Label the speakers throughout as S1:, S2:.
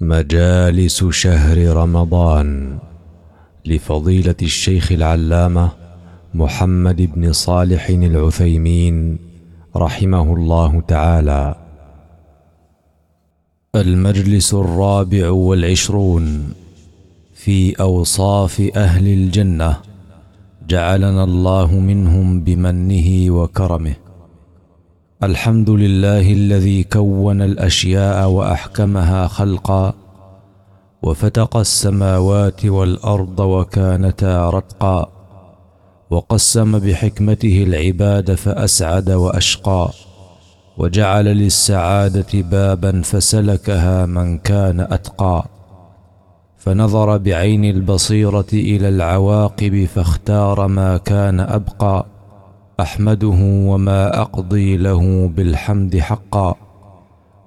S1: مجالس شهر رمضان لفضيلة الشيخ العلامة محمد بن صالح العثيمين رحمه الله تعالى. المجلس الرابع والعشرون في أوصاف أهل الجنة جعلنا الله منهم بمنه وكرمه. الحمد لله الذي كون الأشياء وأحكمها خلقا وفتق السماوات والأرض وكانتا رتقا وقسم بحكمته العباد فأسعد واشقى وجعل للسعادة بابا فسلكها من كان اتقى فنظر بعين البصيرة إلى العواقب فاختار ما كان ابقى أحمده وما أقضي له بالحمد حقا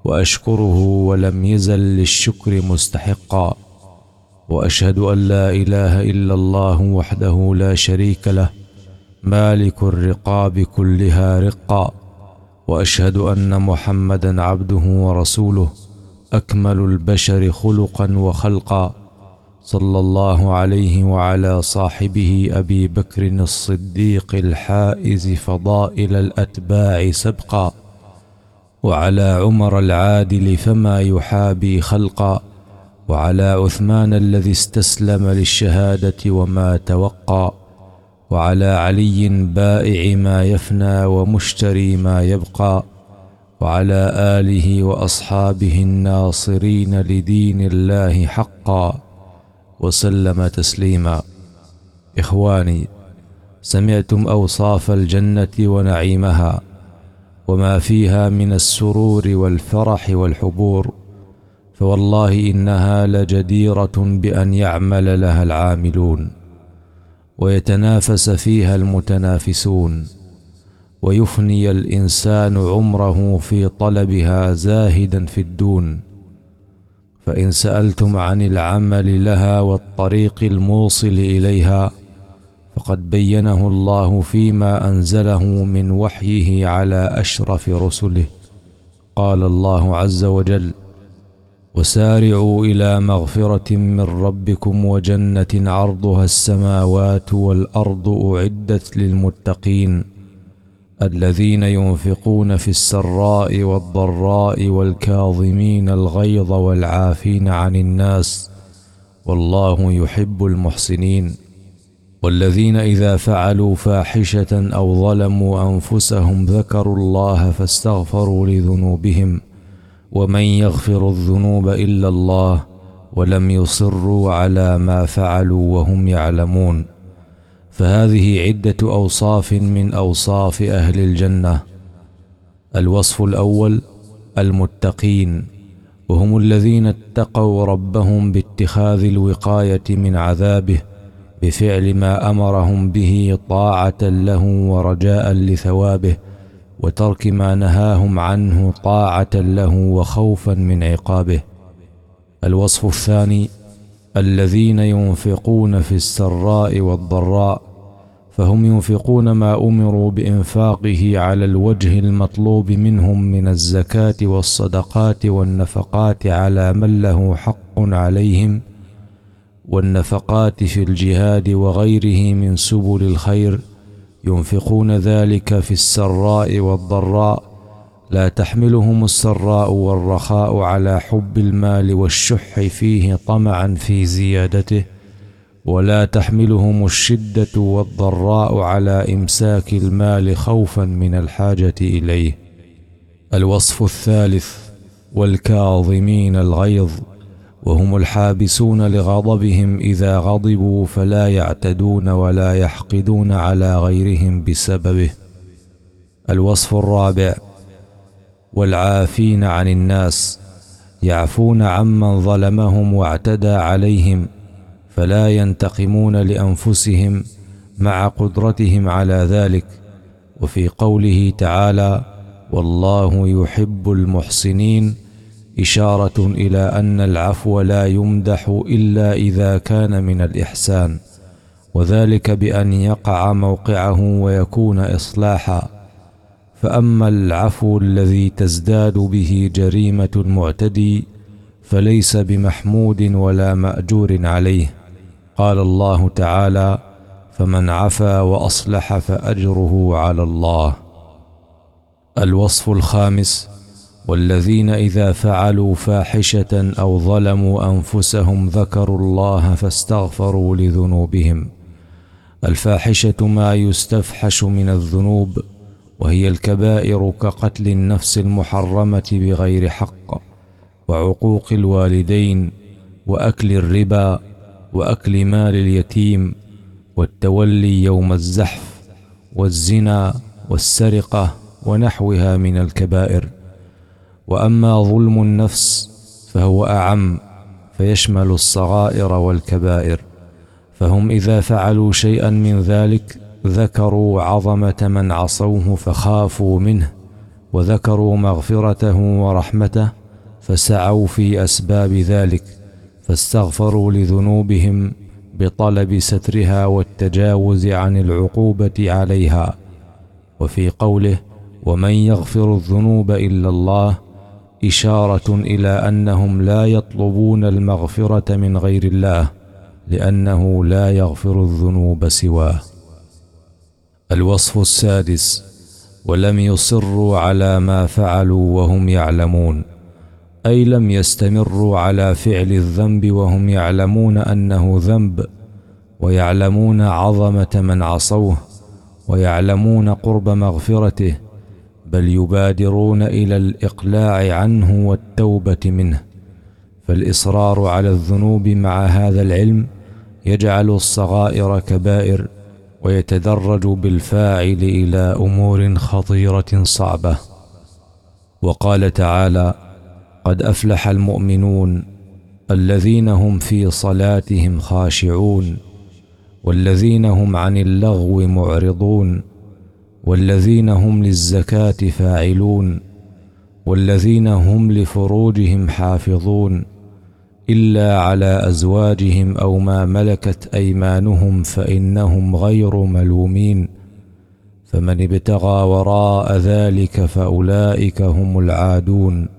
S1: وأشكره ولم يزل للشكر مستحقا وأشهد أن لا إله إلا الله وحده لا شريك له مالك الرقاب كلها رقا وأشهد أن محمدا عبده ورسوله أكمل البشر خلقا وخلقا. صلى الله عليه وعلى صاحبه أبي بكر الصديق الحائز فضائل الأتباع سبقا وعلى عمر العادل فما يحابي خلقا وعلى عثمان الذي استسلم للشهادة وما توقى وعلى علي بائع ما يفنى ومشتري ما يبقى وعلى آله وأصحابه الناصرين لدين الله حقا. وسلم تسليما. إخواني سمعتم أوصاف الجنة ونعيمها وما فيها من السرور والفرح والحبور فوالله إنها لجديرة بأن يعمل لها العاملون ويتنافس فيها المتنافسون ويفني الإنسان عمره في طلبها زاهدا في الدون. فإن سألتم عن العمل لها والطريق الموصل إليها فقد بينه الله فيما أنزله من وحيه على أشرف رسله. قال الله عز وجل وسارعوا إلى مغفرة من ربكم وجنة عرضها السماوات والأرض أعدت للمتقين. الذين ينفقون في السراء والضراء والكاظمين الغيظ والعافين عن الناس والله يحب المحسنين والذين إذا فعلوا فاحشة أو ظلموا أنفسهم ذكروا الله فاستغفروا لذنوبهم ومن يغفر الذنوب إلا الله ولم يصروا على ما فعلوا وهم يعلمون فهذه عدة أوصاف من أوصاف أهل الجنة. الوصف الأول المتقين وهم الذين اتقوا ربهم باتخاذ الوقاية من عذابه بفعل ما أمرهم به طاعة له ورجاء لثوابه وترك ما نهاهم عنه طاعة له وخوفا من عقابه. الوصف الثاني الذين ينفقون في السراء والضراء فهم ينفقون ما أمروا بإنفاقه على الوجه المطلوب منهم من الزكاة والصدقات والنفقات على من له حق عليهم والنفقات في الجهاد وغيره من سبل الخير. ينفقون ذلك في السراء والضراء. لا تحملهم السراء والرخاء على حب المال والشح فيه طمعا في زيادته. ولا تحملهم الشدة والضراء على إمساك المال خوفا من الحاجة إليه. الوصف الثالث والكاظمين الغيظ. وهم الحابسون لغضبهم إذا غضبوا فلا يعتدون ولا يحقدون على غيرهم بسببه. الوصف الرابع والعافين عن الناس. يعفون عمن ظلمهم واعتدى عليهم. فلا ينتقمون لأنفسهم مع قدرتهم على ذلك وفي قوله تعالى والله يحب المحسنين إشارة إلى أن العفو لا يمدح إلا إذا كان من الإحسان وذلك بأن يقع موقعه ويكون إصلاحا. فأما العفو الذي تزداد به جريمة المعتدي فليس بمحمود ولا مأجور عليه. قال الله تعالى فمن عفا وأصلح فأجره على الله. الوصف الخامس والذين إذا فعلوا فاحشة أو ظلموا أنفسهم ذكروا الله فاستغفروا لذنوبهم. الفاحشة ما يستفحش من الذنوب وهي الكبائر كقتل النفس المحرمة بغير حق وعقوق الوالدين وأكل الربا وأكل مال اليتيم والتولي يوم الزحف والزنا والسرقة ونحوها من الكبائر. وأما ظلم النفس فهو أعم فيشمل الصغائر والكبائر. فهم إذا فعلوا شيئا من ذلك ذكروا عظمة من عصوه فخافوا منه وذكروا مغفرته ورحمته فسعوا في أسباب ذلك. فاستغفروا لذنوبهم بطلب سترها والتجاوز عن العقوبة عليها. وفي قوله ومن يغفر الذنوب إلا الله إشارة إلى أنهم لا يطلبون المغفرة من غير الله لأنه لا يغفر الذنوب سواه. الوصف السادس ولم يصروا على ما فعلوا وهم يعلمون أي لم يستمروا على فعل الذنب وهم يعلمون أنه ذنب ويعلمون عظمة من عصوه ويعلمون قرب مغفرته بل يبادرون إلى الإقلاع عنه والتوبة منه. فالإصرار على الذنوب مع هذا العلم يجعل الصغائر كبائر ويتدرج بالفاعل إلى أمور خطيرة صعبة. وقال تعالى قد أفلح المؤمنون الذين هم في صلاتهم خاشعون والذين هم عن اللغو معرضون والذين هم للزكاة فاعلون والذين هم لفروجهم حافظون إلا على أزواجهم أو ما ملكت أيمانهم فإنهم غير ملومين فمن ابتغى وراء ذلك فأولئك هم العادون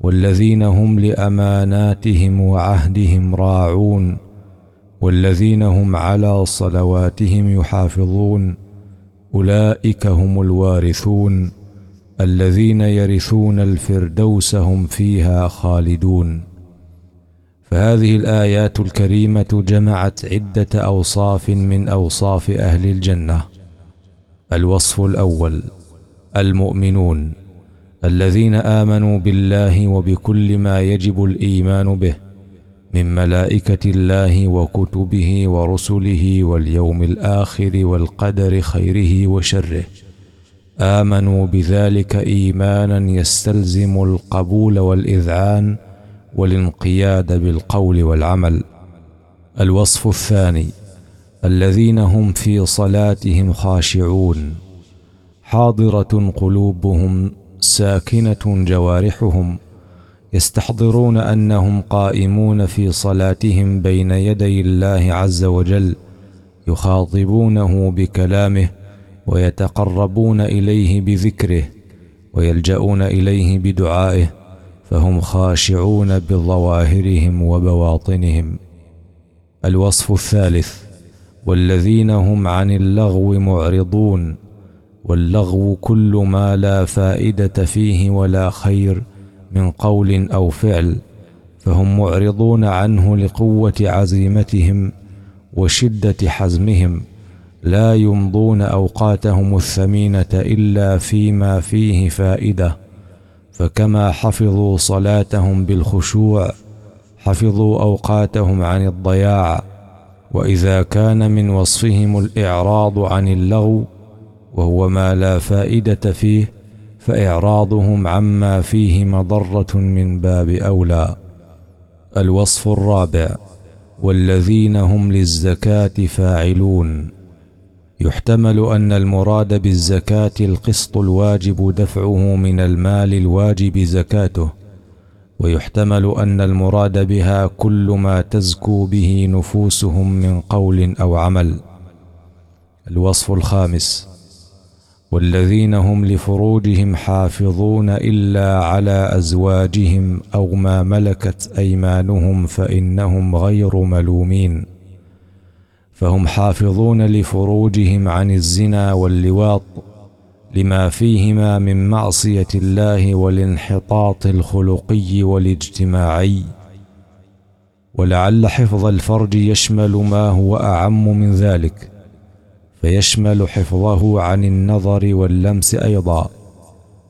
S1: والذين هم لأماناتهم وعهدهم راعون والذين هم على صلواتهم يحافظون أولئك هم الوارثون الذين يرثون الفردوس هم فيها خالدون فهذه الآيات الكريمة جمعت عدة أوصاف من أوصاف أهل الجنة. الوصف الأول المؤمنون. الذين آمنوا بالله وبكل ما يجب الإيمان به من ملائكة الله وكتبه ورسله واليوم الآخر والقدر خيره وشره. آمنوا بذلك إيمانا يستلزم القبول والإذعان والانقياد بالقول والعمل. الوصف الثاني الذين هم في صلاتهم خاشعون. حاضرة قلوبهم ساكنة جوارحهم يستحضرون أنهم قائمون في صلاتهم بين يدي الله عز وجل يخاطبونه بكلامه ويتقربون إليه بذكره ويلجؤون إليه بدعائه فهم خاشعون بظواهرهم وبواطنهم. الوصف الثالث والذين هم عن اللغو معرضون. واللغو كل ما لا فائدة فيه ولا خير من قول أو فعل فهم معرضون عنه لقوة عزيمتهم وشدة حزمهم لا يمضون أوقاتهم الثمينة إلا فيما فيه فائدة. فكما حفظوا صلاتهم بالخشوع حفظوا أوقاتهم عن الضياع. وإذا كان من وصفهم الإعراض عن اللغو وهو ما لا فائدة فيه فإعراضهم عما فيه مضرة من باب أولى. الوصف الرابع والذين هم للزكاة فاعلون. يحتمل أن المراد بالزكاة القسط الواجب دفعه من المال الواجب زكاته ويحتمل أن المراد بها كل ما تزكو به نفوسهم من قول أو عمل. الوصف الخامس والذين هم لفروجهم حافظون إلا على أزواجهم أو ما ملكت أيمانهم فإنهم غير ملومين. فهم حافظون لفروجهم عن الزنا واللواط لما فيهما من معصية الله والانحطاط الخلقي والاجتماعي. ولعل حفظ الفرج يشمل ما هو أعم من ذلك. فيشمل حفظه عن النظر واللمس أيضا.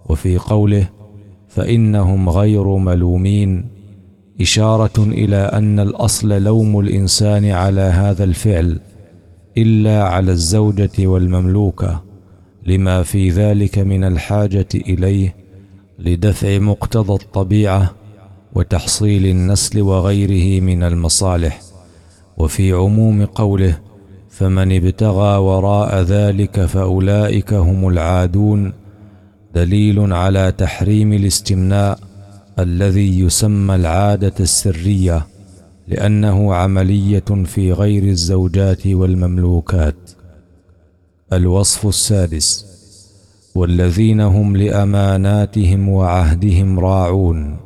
S1: وفي قوله فإنهم غير ملومين إشارة إلى أن الأصل لوم الإنسان على هذا الفعل إلا على الزوجة والمملوكة لما في ذلك من الحاجة إليه لدفع مقتضى الطبيعة وتحصيل النسل وغيره من المصالح. وفي عموم قوله فمن ابتغى وراء ذلك فأولئك هم العادون. دليل على تحريم الاستمناء الذي يسمى العادة السرية لأنه عملية في غير الزوجات والمملوكات. الوصف السادس والذين هم لأماناتهم وعهدهم راعون.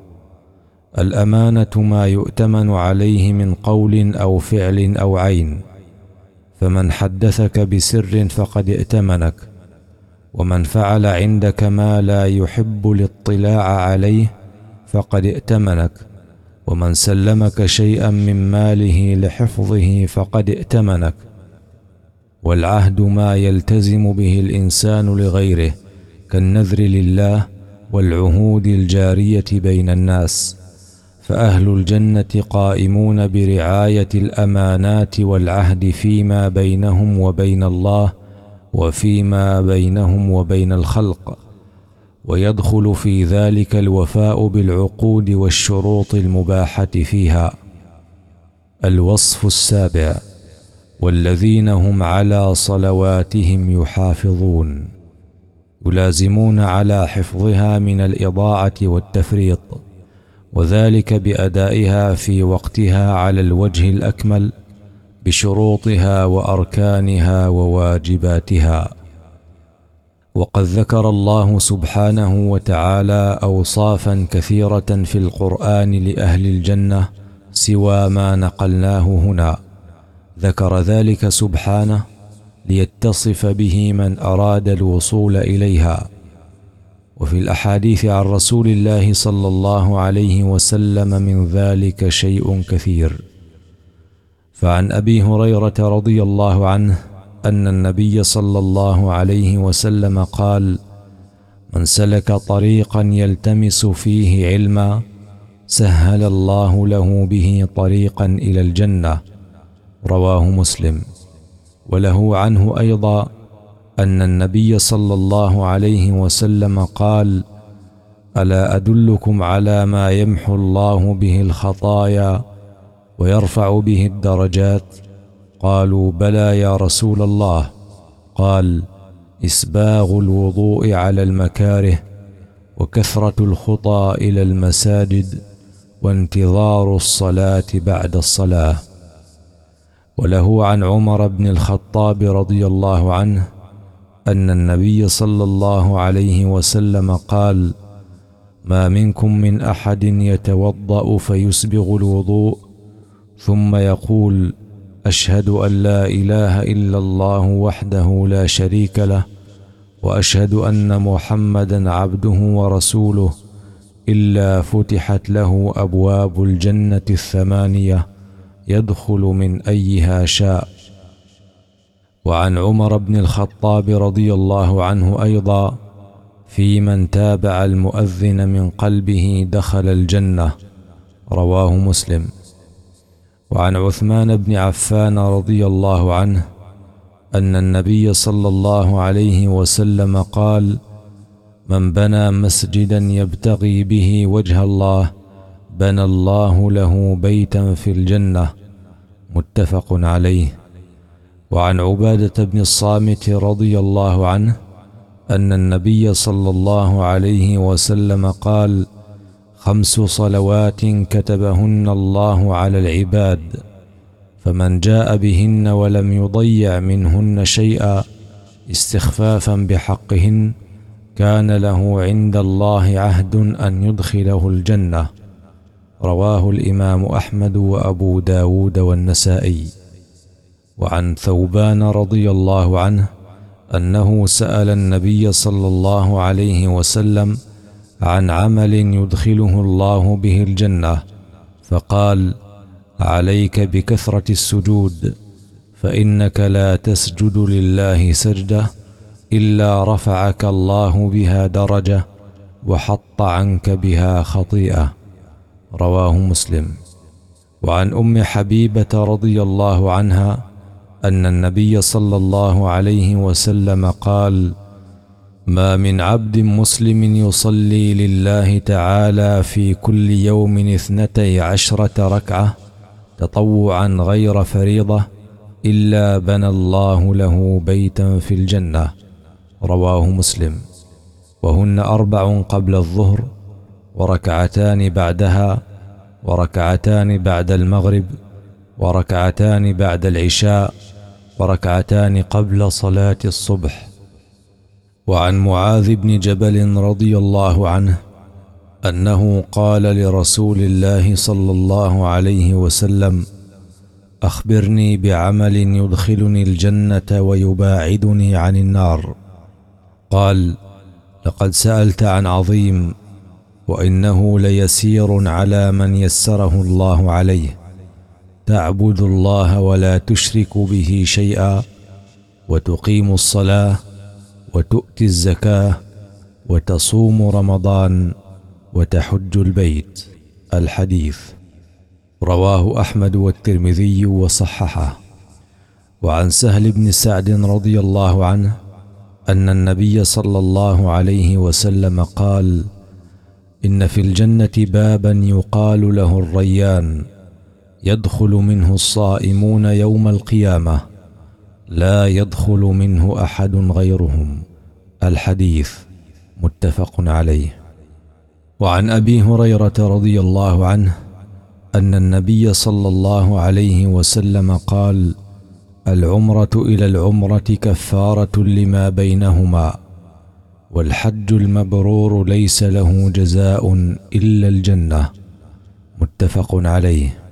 S1: الأمانة ما يؤتمن عليه من قول أو فعل أو عين. فمن حدثك بسر فقد ائتمنك ومن فعل عندك ما لا يحب الاطلاع عليه فقد ائتمنك ومن سلمك شيئا من ماله لحفظه فقد ائتمنك. والعهد ما يلتزم به الإنسان لغيره كالنذر لله والعهود الجارية بين الناس. فأهل الجنة قائمون برعاية الأمانات والعهد فيما بينهم وبين الله وفيما بينهم وبين الخلق ويدخل في ذلك الوفاء بالعقود والشروط المباحة فيها. الوصف السابع والذين هم على صلواتهم يحافظون يلازمون على حفظها من الإضاعة والتفريط. وذلك بأدائها في وقتها على الوجه الأكمل بشروطها وأركانها وواجباتها. وقد ذكر الله سبحانه وتعالى اوصافا كثيرة في القرآن لأهل الجنة سوى ما نقلناه هنا. ذكر ذلك سبحانه ليتصف به من أراد الوصول إليها. وفي الأحاديث عن رسول الله صلى الله عليه وسلم من ذلك شيء كثير. فعن أبي هريرة رضي الله عنه أن النبي صلى الله عليه وسلم قال من سلك طريقا يلتمس فيه علما سهل الله له به طريقا إلى الجنة. رواه مسلم. وله عنه أيضا أن النبي صلى الله عليه وسلم قال ألا أدلكم على ما يمحو الله به الخطايا ويرفع به الدرجات؟ قالوا بلى يا رسول الله. قال إسباغ الوضوء على المكاره وكثرة الخطى إلى المساجد وانتظار الصلاة بعد الصلاة. وله عن عمر بن الخطاب رضي الله عنه أن النبي صلى الله عليه وسلم قال ما منكم من أحد يتوضأ فيسبغ الوضوء ثم يقول أشهد أن لا إله إلا الله وحده لا شريك له وأشهد أن محمدا عبده ورسوله إلا فتحت له أبواب الجنة الثمانية يدخل من أيها شاء. وعن عمر بن الخطاب رضي الله عنه أيضا في من تابع المؤذن من قلبه دخل الجنة. رواه مسلم. وعن عثمان بن عفان رضي الله عنه أن النبي صلى الله عليه وسلم قال من بنى مسجدا يبتغي به وجه الله بنى الله له بيتا في الجنة. متفق عليه. وعن عبادة بن الصامت رضي الله عنه أن النبي صلى الله عليه وسلم قال خمس صلوات كتبهن الله على العباد فمن جاء بهن ولم يضيع منهن شيئا استخفافا بحقهن كان له عند الله عهد أن يدخله الجنة. رواه الإمام أحمد وأبو داود والنسائي. وعن ثوبان رضي الله عنه أنه سأل النبي صلى الله عليه وسلم عن عمل يدخله الله به الجنة فقال عليك بكثرة السجود فإنك لا تسجد لله سجدة إلا رفعك الله بها درجة وحط عنك بها خطيئة رواه مسلم. وعن أم حبيبة رضي الله عنها أن النبي صلى الله عليه وسلم قال ما من عبد مسلم يصلي لله تعالى في كل يوم اثنتي عشرة ركعة تطوعا غير فريضة إلا بنى الله له بيتا في الجنة رواه مسلم. وهن أربع قبل الظهر وركعتان بعدها وركعتان بعد المغرب وركعتان بعد العشاء وركعتان قبل صلاة الصبح. وعن معاذ بن جبل رضي الله عنه أنه قال لرسول الله صلى الله عليه وسلم أخبرني بعمل يدخلني الجنة ويباعدني عن النار. قال لقد سألت عن عظيم وإنه ليسير على من يسره الله عليه. تعبد الله ولا تشرك به شيئا وتقيم الصلاة وتؤتي الزكاة وتصوم رمضان وتحج البيت. الحديث رواه أحمد والترمذي وصححه. وعن سهل بن سعد رضي الله عنه أن النبي صلى الله عليه وسلم قال إن في الجنة بابا يقال له الريان. يدخل منه الصائمون يوم القيامة. لا يدخل منه أحد غيرهم. الحديث متفق عليه. وعن أبي هريرة رضي الله عنه أن النبي صلى الله عليه وسلم قال العمرة إلى العمرة كفارة لما بينهما والحج المبرور ليس له جزاء إلا الجنة. متفق عليه.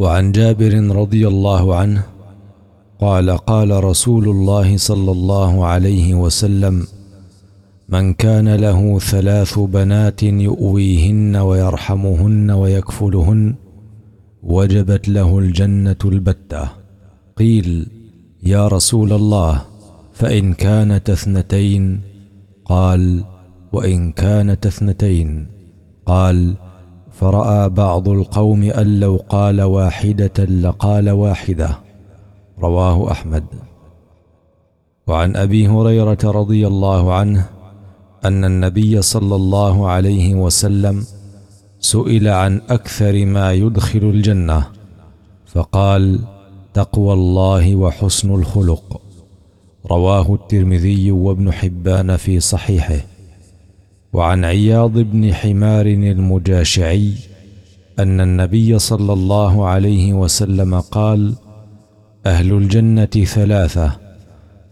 S1: وعن جابر رضي الله عنه قال قال رسول الله صلى الله عليه وسلم من كان له ثلاث بنات يؤويهن ويرحمهن ويكفلهن وجبت له الجنة البتة. قيل يا رسول الله فإن كانت اثنتين؟ قال وإن كانت اثنتين؟ قال فرأى بعض القوم أن لو قال واحدة لقال واحدة. رواه أحمد. وعن أبي هريرة رضي الله عنه أن النبي صلى الله عليه وسلم سئل عن أكثر ما يدخل الجنة فقال تقوى الله وحسن الخلق رواه الترمذي وابن حبان في صحيحه. وعن عياض بن حمار المجاشعي أن النبي صلى الله عليه وسلم قال أهل الجنة ثلاثة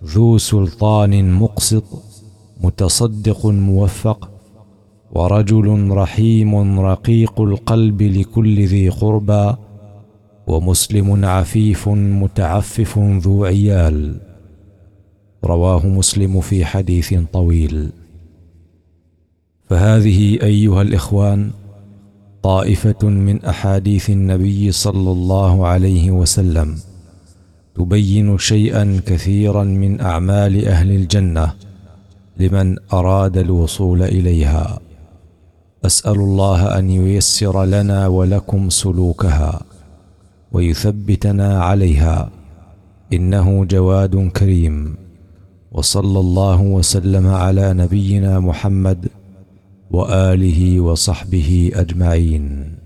S1: ذو سلطان مقسط متصدق موفق ورجل رحيم رقيق القلب لكل ذي قربى ومسلم عفيف متعفف ذو عيال. رواه مسلم في حديث طويل. فهذه أيها الإخوان طائفة من أحاديث النبي صلى الله عليه وسلم تبين شيئا كثيرا من أعمال أهل الجنة لمن أراد الوصول إليها. أسأل الله أن ييسر لنا ولكم سلوكها ويثبتنا عليها. إنه جواد كريم. وصلى الله وسلم على نبينا محمد وآله وصحبه أجمعين.